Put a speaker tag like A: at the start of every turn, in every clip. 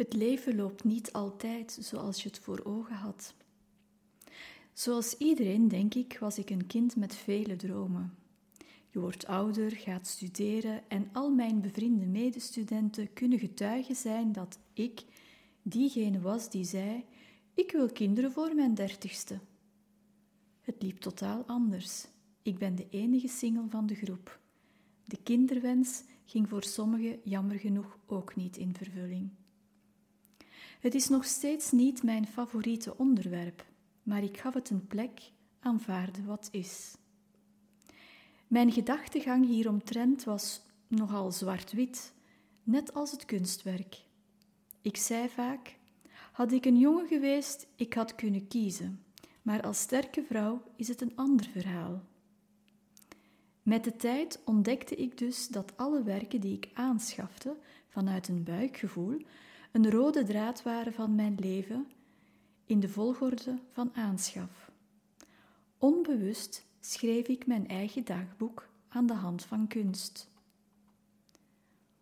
A: Het leven loopt niet altijd zoals je het voor ogen had. Zoals iedereen, denk ik, was ik een kind met vele dromen. Je wordt ouder, gaat studeren en al mijn bevriende medestudenten kunnen getuigen zijn dat ik diegene was die zei: Ik wil kinderen voor mijn dertigste. Het liep totaal anders. Ik ben de enige single van de groep. De kinderwens ging voor sommigen jammer genoeg ook niet in vervulling. Het is nog steeds niet mijn favoriete onderwerp, maar ik gaf het een plek, aanvaarde wat is. Mijn gedachtegang hieromtrent was nogal zwart-wit, net als het kunstwerk. Ik zei vaak: had ik een jongen geweest, ik had kunnen kiezen, maar als sterke vrouw is het een ander verhaal. Met de tijd ontdekte ik dus dat alle werken die ik aanschafte vanuit een buikgevoel een rode draad waren van mijn leven in de volgorde van aanschaf. Onbewust schreef ik mijn eigen dagboek aan de hand van kunst.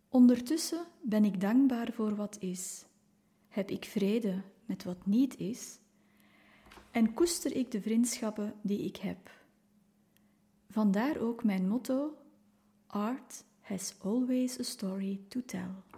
A: Ondertussen ben ik dankbaar voor wat is, heb ik vrede met wat niet is en koester ik de vriendschappen die ik heb. Vandaar ook mijn motto: Art has always a story to tell.